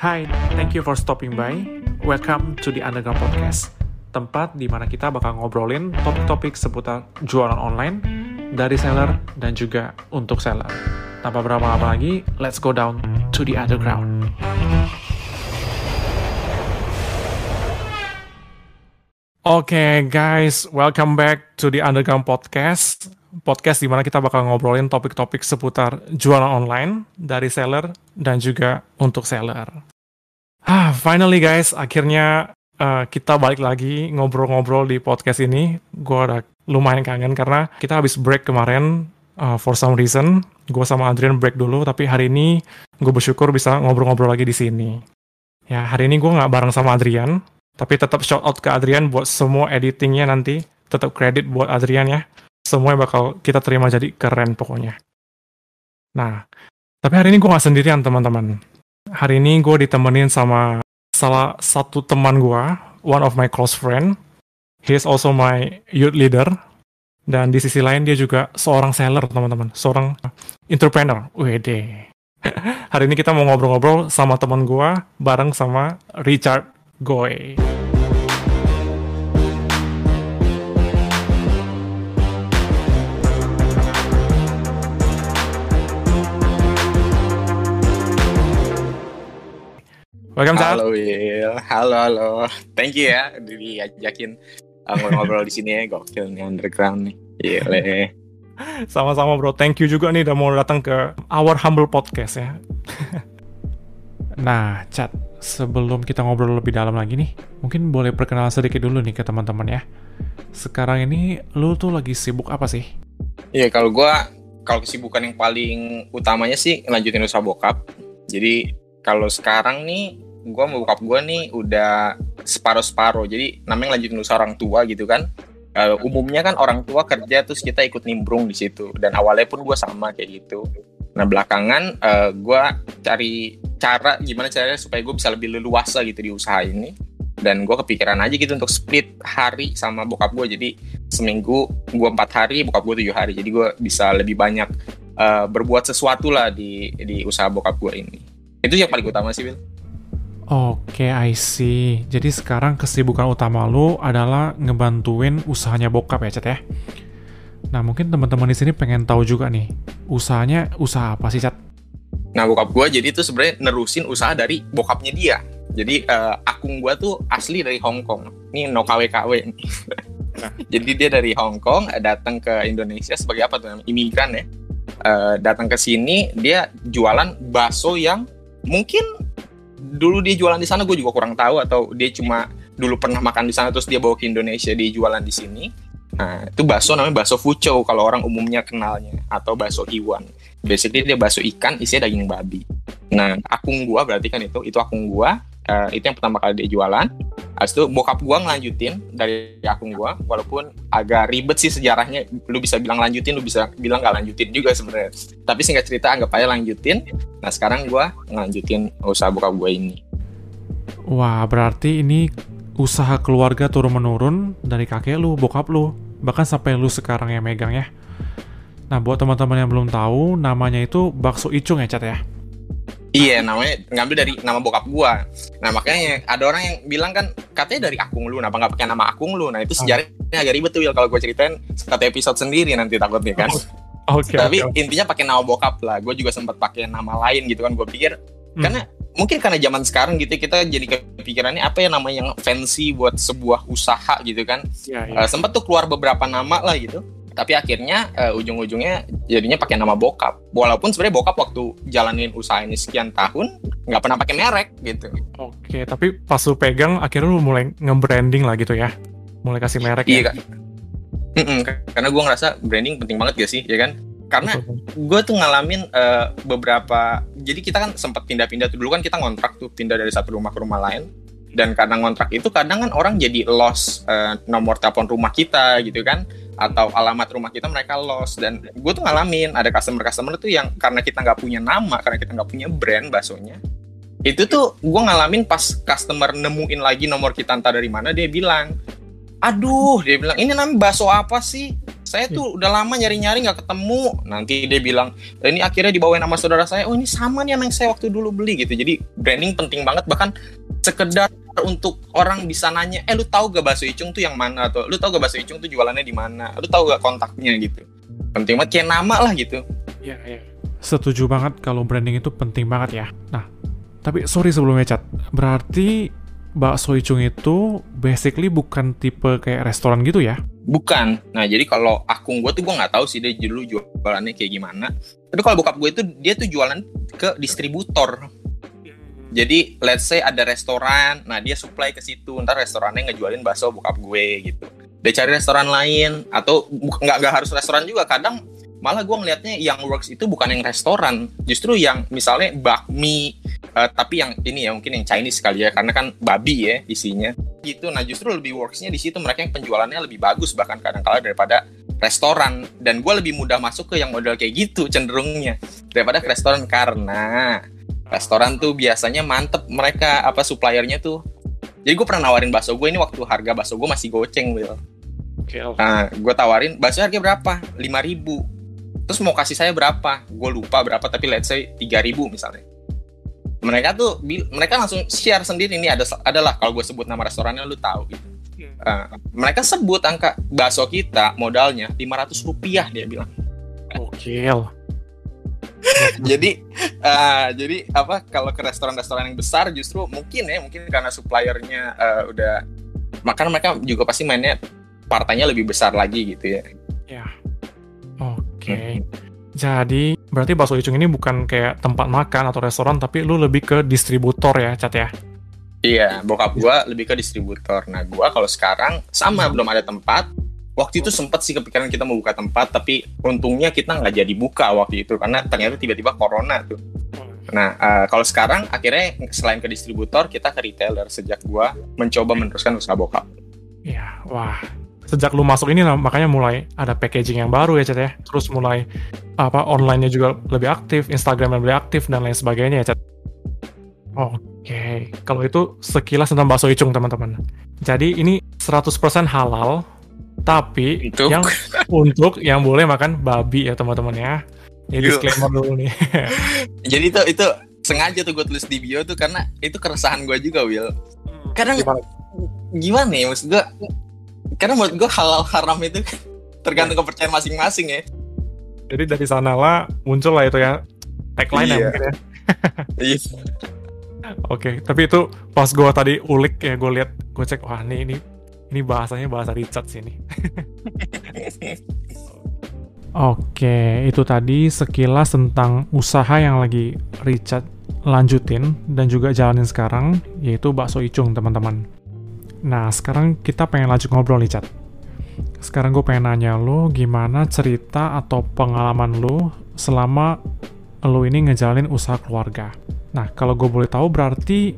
Hai, thank you for stopping by. Welcome to the Underground Podcast, tempat di mana kita bakal ngobrolin topik-topik seputar jualan online dari seller dan juga untuk seller. Tanpa berlama-lama lagi, let's go down to the underground. Oke okay, guys, welcome back to the Underground Podcast. Podcast di mana kita bakal ngobrolin topik-topik seputar jualan online dari seller dan juga untuk seller. Ah, finally guys, akhirnya uh, kita balik lagi ngobrol-ngobrol di podcast ini. Gue udah lumayan kangen karena kita habis break kemarin uh, for some reason. Gue sama Adrian break dulu, tapi hari ini gue bersyukur bisa ngobrol-ngobrol lagi di sini. Ya, hari ini gue nggak bareng sama Adrian, tapi tetap shout out ke Adrian buat semua editingnya nanti. Tetap kredit buat Adrian ya. Semuanya bakal kita terima jadi keren pokoknya. Nah, tapi hari ini gue gak sendirian teman-teman. Hari ini gue ditemenin sama salah satu teman gue, one of my close friend. He is also my youth leader. Dan di sisi lain dia juga seorang seller teman-teman, seorang entrepreneur. Wede. hari ini kita mau ngobrol-ngobrol sama teman gue bareng sama Richard Goy. Welcome, Chad. Halo, Will. Halo, halo. Thank you ya diajakin uh, ngobrol-ngobrol di sini ya. Gokil nih underground nih. Gile. Sama-sama, bro. Thank you juga nih udah mau datang ke Our Humble Podcast ya. nah, Chat, sebelum kita ngobrol lebih dalam lagi nih, mungkin boleh perkenalan sedikit dulu nih ke teman-teman ya. Sekarang ini lu tuh lagi sibuk apa sih? Iya, kalau gua kalau kesibukan yang paling utamanya sih lanjutin usaha bokap. Jadi kalau sekarang nih gua mau bokap gua nih udah separuh-separuh. Jadi namanya lanjutin usaha orang tua gitu kan. Uh, umumnya kan orang tua kerja terus kita ikut nimbrung di situ dan awalnya pun gue sama kayak gitu. Nah belakangan uh, gue cari cara gimana caranya supaya gue bisa lebih leluasa gitu di usaha ini dan gue kepikiran aja gitu untuk split hari sama bokap gue jadi seminggu gue empat hari bokap gue tujuh hari jadi gue bisa lebih banyak uh, berbuat sesuatu lah di di usaha bokap gue ini itu yang paling utama sih Bill. Oke, okay, I see. Jadi sekarang kesibukan utama lu adalah ngebantuin usahanya bokap ya, Cet ya? Nah, mungkin teman-teman di sini pengen tahu juga nih, usahanya usaha apa sih, Cet? Nah, bokap gue jadi itu sebenarnya nerusin usaha dari bokapnya dia. Jadi uh, akung gue tuh asli dari Hong Kong. Ini no KW KW. jadi dia dari Hong Kong datang ke Indonesia sebagai apa tuh? Imigran ya. Uh, datang ke sini dia jualan bakso yang mungkin dulu dia jualan di sana gue juga kurang tahu atau dia cuma dulu pernah makan di sana terus dia bawa ke Indonesia dia jualan di sini. Nah itu bakso namanya bakso fuco kalau orang umumnya kenalnya atau bakso iwan. Basically dia bakso ikan isinya daging babi. Nah akung gua berarti kan itu itu akung gua uh, itu yang pertama kali dia jualan. Habis itu bokap gua ngelanjutin dari akun gua walaupun agak ribet sih sejarahnya. Lu bisa bilang lanjutin lu bisa bilang gak lanjutin juga sebenarnya. Tapi singkat cerita anggap aja lanjutin. Nah sekarang gua ngelanjutin usaha bokap gua ini. Wah berarti ini usaha keluarga turun menurun dari kakek lu bokap lu bahkan sampai lu sekarang yang megang ya. Nah buat teman-teman yang belum tahu namanya itu bakso icung ya cat ya Iya, namanya ngambil dari nama bokap gua. Nah makanya ada orang yang bilang kan katanya dari akung lu, kenapa nggak pakai nama akung lu? Nah itu ah. sejarahnya agak ribet tuh kalau gue ceritain satu episode sendiri nanti takutnya kan. Oh, okay, Tapi okay. intinya pakai nama bokap lah. Gue juga sempat pakai nama lain gitu kan. Gue pikir hmm. karena mungkin karena zaman sekarang gitu kita jadi kepikirannya apa ya nama yang fancy buat sebuah usaha gitu kan. Yeah, yeah. Uh, sempat tuh keluar beberapa nama lah gitu tapi akhirnya uh, ujung-ujungnya jadinya pakai nama bokap. Walaupun sebenarnya bokap waktu jalanin usaha ini sekian tahun nggak pernah pakai merek gitu. Oke tapi pas lu pegang akhirnya lu mulai nge-branding lah gitu ya? Mulai kasih merek iya ya? kak. Mm -mm, karena gue ngerasa branding penting banget gak sih ya kan? Karena gue tuh ngalamin uh, beberapa jadi kita kan sempat pindah-pindah tuh. Dulu kan kita ngontrak tuh pindah dari satu rumah ke rumah lain. Dan karena ngontrak itu kadang kan orang jadi lost uh, nomor telepon rumah kita gitu kan atau alamat rumah kita mereka lost. Dan gue tuh ngalamin ada customer customer tuh yang karena kita nggak punya nama karena kita nggak punya brand baksonya itu tuh gue ngalamin pas customer nemuin lagi nomor kita entah dari mana dia bilang aduh dia bilang ini namanya bakso apa sih? Saya tuh udah lama nyari-nyari nggak ketemu. Nanti dia bilang "Eh, ini akhirnya dibawain sama saudara saya oh ini sama nih yang saya waktu dulu beli gitu. Jadi branding penting banget bahkan sekedar untuk orang bisa nanya eh lu tahu gak bakso icung tuh yang mana atau lu tahu gak bakso icung tuh jualannya di mana lu tahu gak kontaknya gitu penting banget kayak nama lah gitu Iya, iya. Setuju banget kalau branding itu penting banget ya. Nah, tapi sorry sebelumnya Cat. Berarti bakso icung itu basically bukan tipe kayak restoran gitu ya? bukan nah jadi kalau akun gue tuh gue nggak tahu sih dia dulu jualannya kayak gimana tapi kalau bokap gue itu dia tuh jualan ke distributor jadi let's say ada restoran, nah dia supply ke situ, ntar restorannya ngejualin bakso bokap gue gitu. Dia cari restoran lain atau nggak nggak harus restoran juga, kadang malah gue ngelihatnya yang works itu bukan yang restoran, justru yang misalnya bakmi, eh, tapi yang ini ya mungkin yang Chinese kali ya, karena kan babi ya isinya gitu. Nah justru lebih worksnya di situ mereka yang penjualannya lebih bagus bahkan kadang kala daripada restoran dan gue lebih mudah masuk ke yang model kayak gitu cenderungnya daripada ke restoran karena restoran tuh biasanya mantep mereka apa suppliernya tuh. Jadi gue pernah nawarin bakso gue ini waktu harga bakso gue masih goceng Will Oke, nah gue tawarin bakso harga berapa? 5000 terus mau kasih saya berapa? Gue lupa berapa tapi let's say 3000 misalnya. Mereka tuh mereka langsung share sendiri ini ada adalah kalau gue sebut nama restorannya lu tahu gitu. Eh, mereka sebut angka bakso kita modalnya 500 rupiah dia bilang. Gokil. jadi eh, jadi apa kalau ke restoran-restoran yang besar justru mungkin ya mungkin karena suppliernya eh, udah makanya mereka juga pasti mainnya partainya lebih besar lagi gitu ya Ya. Oke. Jadi, berarti bakso icung ini bukan kayak tempat makan atau restoran, tapi lu lebih ke distributor ya, Cat ya? iya bokap gua lebih ke distributor nah gua kalau sekarang sama belum ada tempat waktu itu sempet sih kepikiran kita mau buka tempat tapi untungnya kita nggak jadi buka waktu itu karena ternyata tiba-tiba corona tuh Nah, eh, kalau sekarang akhirnya selain ke distributor, kita ke retailer sejak gua mencoba meneruskan usaha bokap. Ya, wah. Sejak lu masuk ini nah, makanya mulai ada packaging yang baru ya, Cat ya. Terus mulai apa online-nya juga lebih aktif, Instagram lebih aktif dan lain sebagainya ya, Cat. Oke, kalau itu sekilas tentang bakso icung teman-teman. Jadi ini 100% halal, tapi Itu. yang untuk yang boleh makan babi ya teman-teman ya. Ini Yuk. disclaimer dulu nih. Jadi itu itu sengaja tuh gue tulis di bio tuh karena itu keresahan gue juga, Will. Kadang Gimana? gimana ya maksud gue? Karena menurut gue halal haram itu tergantung kepercayaan masing-masing ya. Jadi dari sanalah muncul lah itu ya tagline ya Iya. mungkin ya. Iya. Oke, tapi itu pas gua tadi ulik ya gue lihat gue cek wah ini ini ini bahasanya bahasa Richard sih ini. Oke, itu tadi sekilas tentang usaha yang lagi Richard lanjutin dan juga jalanin sekarang, yaitu bakso icung, teman-teman. Nah, sekarang kita pengen lanjut ngobrol nih, Chat. Sekarang gue pengen nanya lo, gimana cerita atau pengalaman lo selama lo ini ngejalanin usaha keluarga? Nah, kalau gue boleh tahu berarti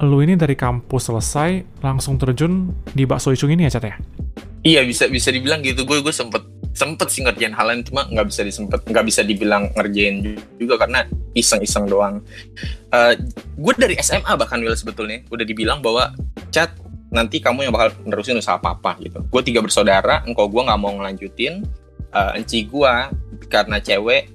lo ini dari kampus selesai langsung terjun di bakso icung ini ya, Chat ya? Iya bisa bisa dibilang gitu. Gue gue sempet sempet sih ngerjain hal lain cuma nggak bisa disempet nggak bisa dibilang ngerjain juga karena iseng-iseng doang. Eh gue dari SMA bahkan Will sebetulnya udah dibilang bahwa chat nanti kamu yang bakal nerusin usaha apa gitu. Gue tiga bersaudara, engkau gue nggak mau ngelanjutin. Eh enci gue karena cewek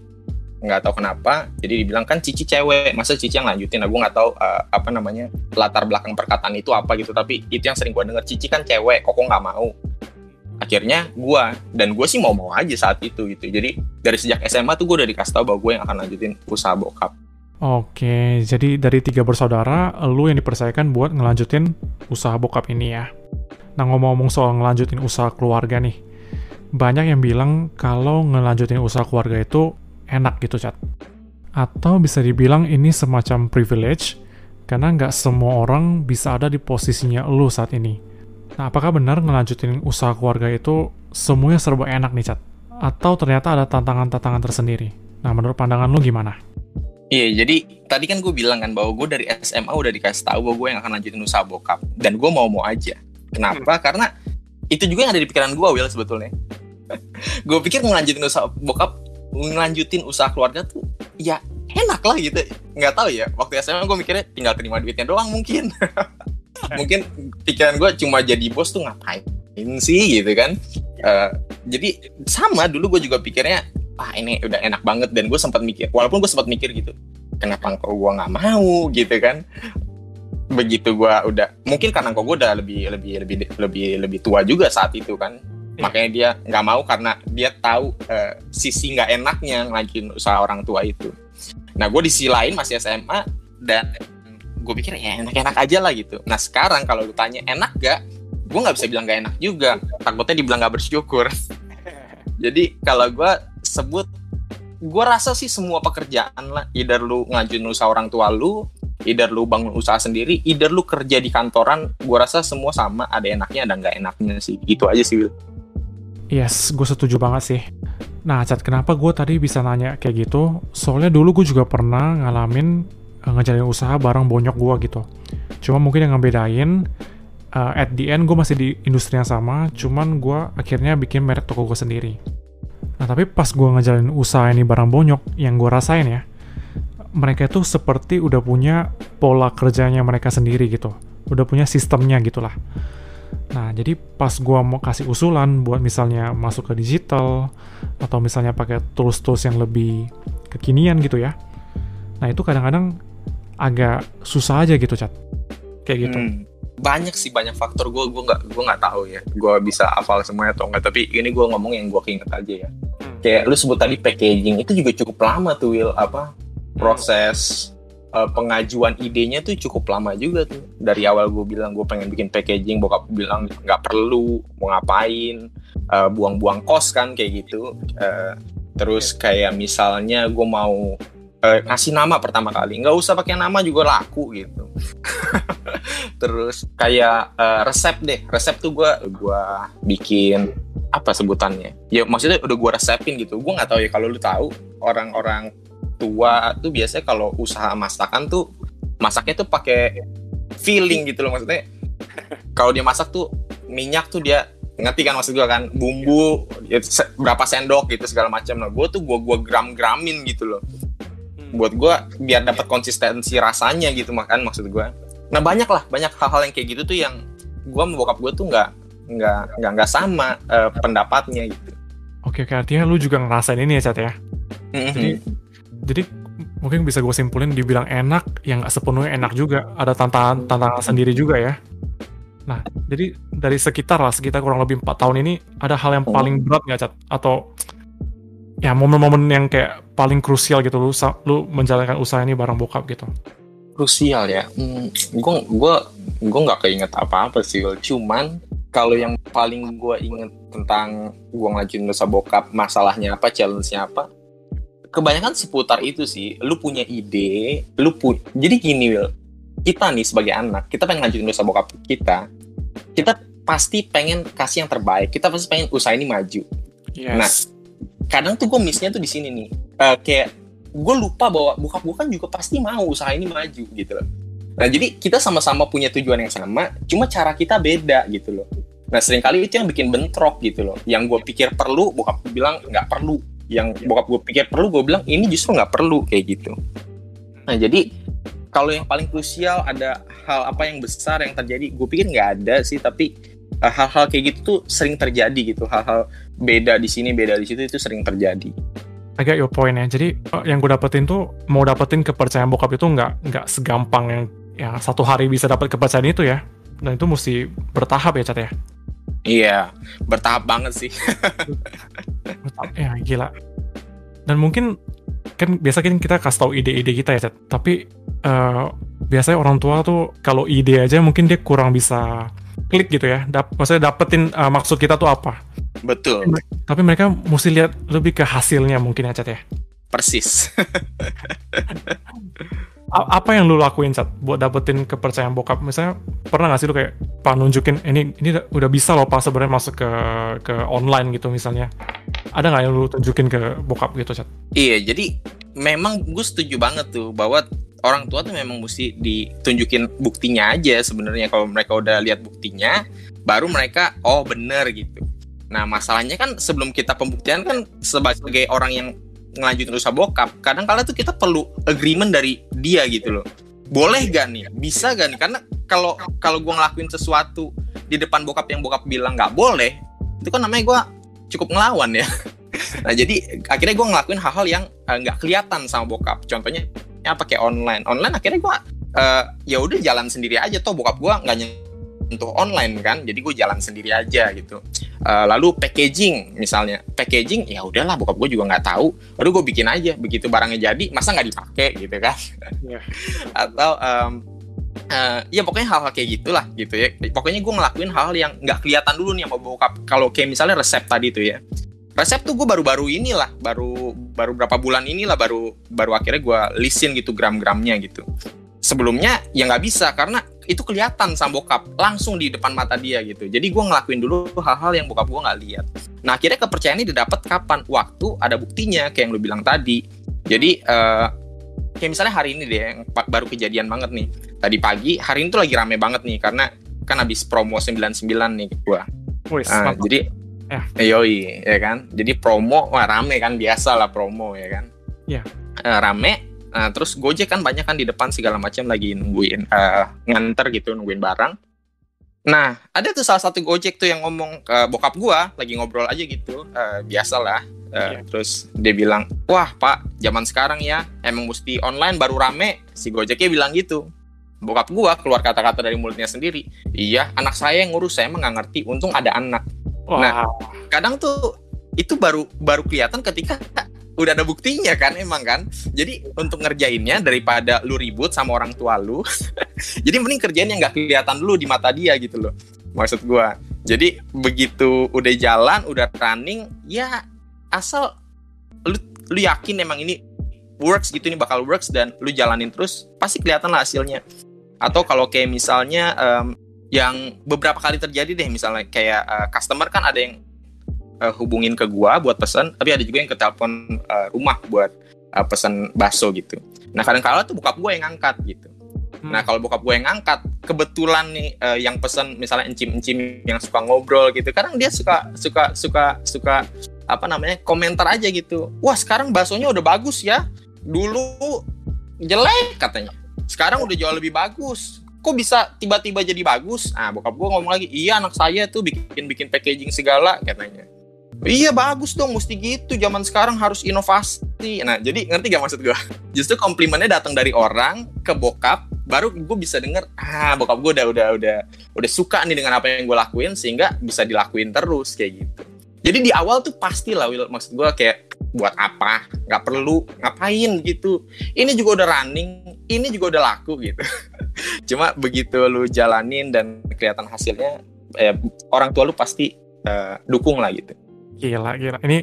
nggak tahu kenapa jadi dibilang kan cici cewek masa cici yang lanjutin? Nah gue nggak tahu eh, apa namanya latar belakang perkataan itu apa gitu tapi itu yang sering gue denger cici kan cewek kok nggak mau? Akhirnya gua dan gue sih mau mau aja saat itu gitu. Jadi dari sejak SMA tuh gue udah dikasih tahu bahwa gue yang akan lanjutin usaha bokap. Oke, jadi dari tiga bersaudara, lu yang dipercayakan buat ngelanjutin usaha bokap ini ya. Nah, ngomong-ngomong soal ngelanjutin usaha keluarga nih, banyak yang bilang kalau ngelanjutin usaha keluarga itu enak gitu, Chat. Atau bisa dibilang ini semacam privilege, karena nggak semua orang bisa ada di posisinya lu saat ini. Nah, apakah benar ngelanjutin usaha keluarga itu semuanya serba enak nih, Chat? Atau ternyata ada tantangan-tantangan tersendiri? Nah, menurut pandangan lu gimana? Iya, jadi tadi kan gue bilang kan bahwa gue dari SMA udah dikasih tahu bahwa gue yang akan lanjutin usaha bokap dan gue mau mau aja. Kenapa? Karena itu juga yang ada di pikiran gue, Will sebetulnya. gue pikir ngelanjutin usaha bokap, ngelanjutin usaha keluarga tuh ya enak lah gitu. Nggak tahu ya. Waktu SMA gue mikirnya tinggal terima duitnya doang mungkin. mungkin pikiran gue cuma jadi bos tuh ngapain sih gitu kan. Eh, jadi sama dulu gue juga pikirnya ah ini udah enak banget dan gue sempat mikir walaupun gue sempat mikir gitu kenapa kok gue nggak mau gitu kan begitu gue udah mungkin karena kok gue udah lebih lebih lebih lebih lebih tua juga saat itu kan. Makanya dia nggak mau karena dia tahu uh, sisi nggak enaknya ngelanjutin usaha orang tua itu. Nah gue di sisi lain masih SMA dan gue pikir ya enak-enak aja lah gitu. Nah sekarang kalau lu tanya enak gak gue nggak bisa bilang gak enak juga. Takutnya dibilang gak bersyukur. Jadi kalau gue sebut gue rasa sih semua pekerjaan lah. Either lu ngajuin usaha orang tua lu either lu bangun usaha sendiri either lu kerja di kantoran gue rasa semua sama. Ada enaknya ada nggak enaknya sih. Gitu aja sih Will yes gue setuju banget sih nah Cat kenapa gue tadi bisa nanya kayak gitu soalnya dulu gue juga pernah ngalamin uh, ngejalin usaha bareng bonyok gue gitu cuma mungkin yang ngebedain uh, at the end gue masih di industri yang sama cuman gue akhirnya bikin merek toko gue sendiri Nah tapi pas gue ngejalanin usaha ini barang bonyok, yang gue rasain ya, mereka itu seperti udah punya pola kerjanya mereka sendiri gitu. Udah punya sistemnya gitulah. Nah, jadi pas gue mau kasih usulan buat misalnya masuk ke digital, atau misalnya pakai tools-tools yang lebih kekinian gitu ya. Nah, itu kadang-kadang agak susah aja gitu, Cat. Kayak gitu. Hmm banyak sih banyak faktor gue gue nggak gue nggak tahu ya gue bisa hafal semuanya atau enggak tapi ini gue ngomong yang gue inget aja ya hmm. kayak lu sebut tadi packaging itu juga cukup lama tuh Will apa proses uh, pengajuan idenya tuh cukup lama juga tuh. Dari awal gue bilang gue pengen bikin packaging bokap bilang nggak perlu mau ngapain uh, buang-buang kos kan kayak gitu. Uh, terus kayak misalnya gue mau uh, ngasih nama pertama kali. Nggak usah pakai nama juga laku gitu. Terus kayak uh, resep deh. Resep tuh gue gua bikin apa sebutannya? Ya maksudnya udah gue resepin gitu. Gue nggak tahu ya kalau lu tahu orang-orang tua tuh biasanya kalau usaha masakan tuh masaknya tuh pakai feeling gitu loh maksudnya. Kalau dia masak tuh minyak tuh dia ngerti kan maksud gue kan? Bumbu ya, berapa sendok gitu segala macam. Nah gue tuh gue gue gram gramin gitu loh. Buat gue biar dapat konsistensi rasanya gitu makan maksud gue nah banyak lah banyak hal-hal yang kayak gitu tuh yang gue mau bokap gue tuh nggak nggak nggak nggak sama uh, pendapatnya gitu. Oke oke. Artinya lu juga ngerasain ini ya cat ya? Mm-hmm. jadi jadi mungkin bisa gue simpulin dibilang enak yang nggak sepenuhnya enak juga. Ada tantangan tantangan sendiri juga ya. Nah jadi dari sekitar lah sekitar kurang lebih empat tahun ini ada hal yang paling berat nggak cat atau ya momen-momen yang kayak paling krusial gitu lu lu menjalankan usaha ini bareng bokap gitu? Krusial ya. Hmm, gue gue gue nggak keinget apa-apa sih cuman kalau yang paling gue inget tentang gue ngelajuin usaha bokap masalahnya apa challenge-nya apa kebanyakan seputar itu sih. Lu punya ide lu pu jadi gini Will kita nih sebagai anak kita pengen ngajuin usaha bokap kita kita pasti pengen kasih yang terbaik. Kita pasti pengen usaha ini maju. Yes. nah kadang tuh gue missnya tuh di sini nih. Uh, kayak gue lupa bahwa bokap gue kan juga pasti mau usaha ini maju gitu loh. Nah jadi kita sama-sama punya tujuan yang sama cuma cara kita beda gitu loh. Nah sering kali itu yang bikin bentrok gitu loh. Yang gue pikir perlu bokap gue bilang nggak perlu yang bokap gue pikir perlu gue bilang ini justru nggak perlu kayak gitu. Nah jadi kalau yang paling krusial ada hal apa yang besar yang terjadi? Gue pikir nggak ada sih tapi eh, hal-hal kayak gitu tuh sering terjadi gitu. Hal-hal beda di sini beda di situ itu sering terjadi. Agak your point ya. Jadi eh, yang gue dapetin tuh mau dapetin kepercayaan bokap itu nggak nggak segampang yang ya satu hari bisa dapat kepercayaan itu ya. Dan itu mesti bertahap ya cat ya? Iya bertahap banget sih ya gila dan mungkin kan biasa kan kita kasih tahu ide-ide kita ya cat tapi uh, biasanya orang tua tuh kalau ide aja mungkin dia kurang bisa klik gitu ya Dap maksudnya dapetin uh, maksud kita tuh apa Betul. Tapi mereka mesti lihat lebih ke hasilnya mungkin ya, Cat ya? Persis. apa yang lu lakuin, Cat, buat dapetin kepercayaan bokap? Misalnya, pernah gak sih lu kayak, Pak nunjukin, ini ini udah bisa loh Pak sebenarnya masuk ke ke online gitu misalnya. Ada nggak yang lu tunjukin ke bokap gitu, Cat? Iya, jadi memang gue setuju banget tuh bahwa orang tua tuh memang mesti ditunjukin buktinya aja sebenarnya kalau mereka udah lihat buktinya baru mereka oh bener gitu Nah masalahnya kan sebelum kita pembuktian kan sebagai orang yang ngelanjutin usaha bokap, kadang kala tuh kita perlu agreement dari dia gitu loh. Boleh gak nih? Bisa gak nih? Karena kalau kalau gue ngelakuin sesuatu di depan bokap yang bokap bilang nggak boleh, itu kan namanya gue cukup ngelawan ya. nah jadi akhirnya gue ngelakuin hal-hal yang eh, nggak uh, kelihatan sama bokap. Contohnya ya pakai online. Online akhirnya gue uh, ya udah jalan sendiri aja toh bokap gue nggak nyentuh online kan. Jadi gue jalan sendiri aja gitu. Uh, lalu packaging misalnya packaging ya udahlah bokap gue juga nggak tahu lalu gue bikin aja begitu barangnya jadi masa nggak dipakai gitu kan yeah. atau um, uh, ya pokoknya hal-hal kayak gitulah gitu ya. Pokoknya gue ngelakuin hal-hal yang nggak kelihatan dulu nih sama bokap. Kalau kayak misalnya resep tadi tuh ya. Resep tuh gue baru-baru inilah baru baru berapa bulan inilah baru baru akhirnya gue lisin gitu gram-gramnya gitu. Sebelumnya ya nggak bisa karena itu kelihatan sama bokap langsung di depan mata dia gitu. Jadi gue ngelakuin dulu hal-hal yang bokap gue nggak lihat. Nah akhirnya kepercayaan ini didapat kapan? Waktu ada buktinya kayak yang lu bilang tadi. Jadi uh, kayak misalnya hari ini deh yang baru kejadian banget nih tadi pagi hari ini tuh lagi rame banget nih karena kan habis promo 99 nih gua. Wih, uh, jadi ya. yoi ya kan. Jadi promo wah rame kan biasa lah promo ya kan. Iya. Uh, rame uh, terus Gojek kan banyak kan di depan segala macam lagi nungguin uh, nganter gitu nungguin barang. Nah, ada tuh salah satu Gojek tuh yang ngomong ke bokap gua, lagi ngobrol aja gitu, uh, biasalah. Uh, yeah. Terus dia bilang, wah pak, zaman sekarang ya, emang mesti online baru rame. Si Gojeknya bilang gitu. Bokap gua keluar kata-kata dari mulutnya sendiri. Iya anak saya yang ngurus saya emang nggak ngerti. Untung ada anak. Wow. nah kadang tuh itu baru baru kelihatan ketika udah ada buktinya kan emang kan? Jadi untuk ngerjainnya daripada lu ribut sama orang tua lu jadi mending kerjain yang nggak kelihatan dulu di mata dia gitu loh maksud gua. Jadi begitu udah jalan udah running ya asal lu lu yakin emang ini works gitu ini bakal works dan lu jalanin terus pasti kelihatan lah hasilnya. Atau kalau kayak misalnya um, yang beberapa kali terjadi deh misalnya kayak uh, customer kan ada yang uh, hubungin ke gua buat pesan tapi ada juga yang ke telepon uh, rumah buat uh, pesan bakso gitu. Nah kadang-kala tuh bokap gua yang ngangkat gitu. Hmm. nah kalau bokap gua yang ngangkat kebetulan nih uh, yang pesan misalnya encim-encim yang suka ngobrol gitu kadang dia suka suka suka suka apa namanya komentar aja gitu. Wah sekarang baksonya udah bagus ya. Dulu jelek katanya. Sekarang udah jauh lebih bagus. Kok bisa tiba-tiba jadi bagus? Ah bokap gue ngomong lagi iya anak saya tuh bikin bikin packaging segala katanya. Iya bagus dong mesti gitu. Zaman sekarang harus inovasi. Nah jadi ngerti gak maksud gue justru komplimennya datang dari orang ke bokap baru gue bisa denger ah bokap gue udah udah udah udah suka nih dengan apa yang gue lakuin sehingga bisa dilakuin terus kayak gitu jadi di awal tuh pasti lah Will maksud gue kayak buat apa? Nggak perlu. Ngapain? gitu. Ini juga udah running. Ini juga udah laku. gitu. Cuma begitu lu jalanin dan kelihatan hasilnya eh, orang tua lu pasti uh, dukung lah gitu. Gila gila. Ini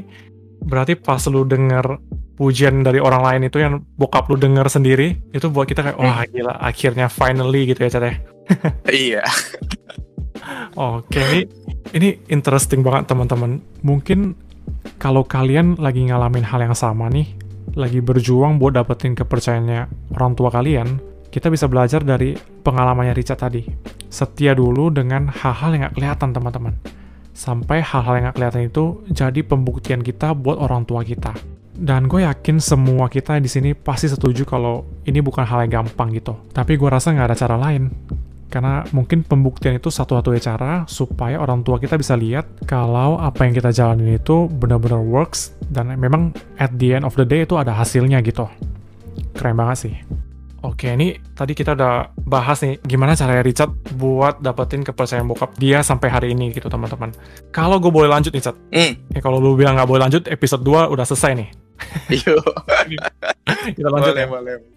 berarti pas lu denger pujian dari orang lain itu yang bokap lu denger sendiri itu buat kita kayak wah hmm. gila akhirnya finally gitu ya Cat ya. Iya oke ini ini interesting banget teman-teman mungkin kalau kalian lagi ngalamin hal yang sama nih, lagi berjuang buat dapetin kepercayaannya orang tua kalian, kita bisa belajar dari pengalamannya Richard tadi. Setia dulu dengan hal-hal yang gak kelihatan, teman-teman. Sampai hal-hal yang gak kelihatan itu jadi pembuktian kita buat orang tua kita. Dan gue yakin semua kita di sini pasti setuju kalau ini bukan hal yang gampang gitu. Tapi gue rasa nggak ada cara lain. Karena mungkin pembuktian itu satu-satunya cara supaya orang tua kita bisa lihat kalau apa yang kita jalanin itu benar-benar works dan memang at the end of the day itu ada hasilnya gitu. Keren banget sih. Oke, ini tadi kita udah bahas nih gimana cara Richard buat dapetin kepercayaan bokap dia sampai hari ini gitu teman-teman. Kalau gue boleh lanjut nih, Chat. Mm. Ya, kalau lu bilang nggak boleh lanjut, episode 2 udah selesai nih. Yuk. kita lanjut boleh, ya. Boleh.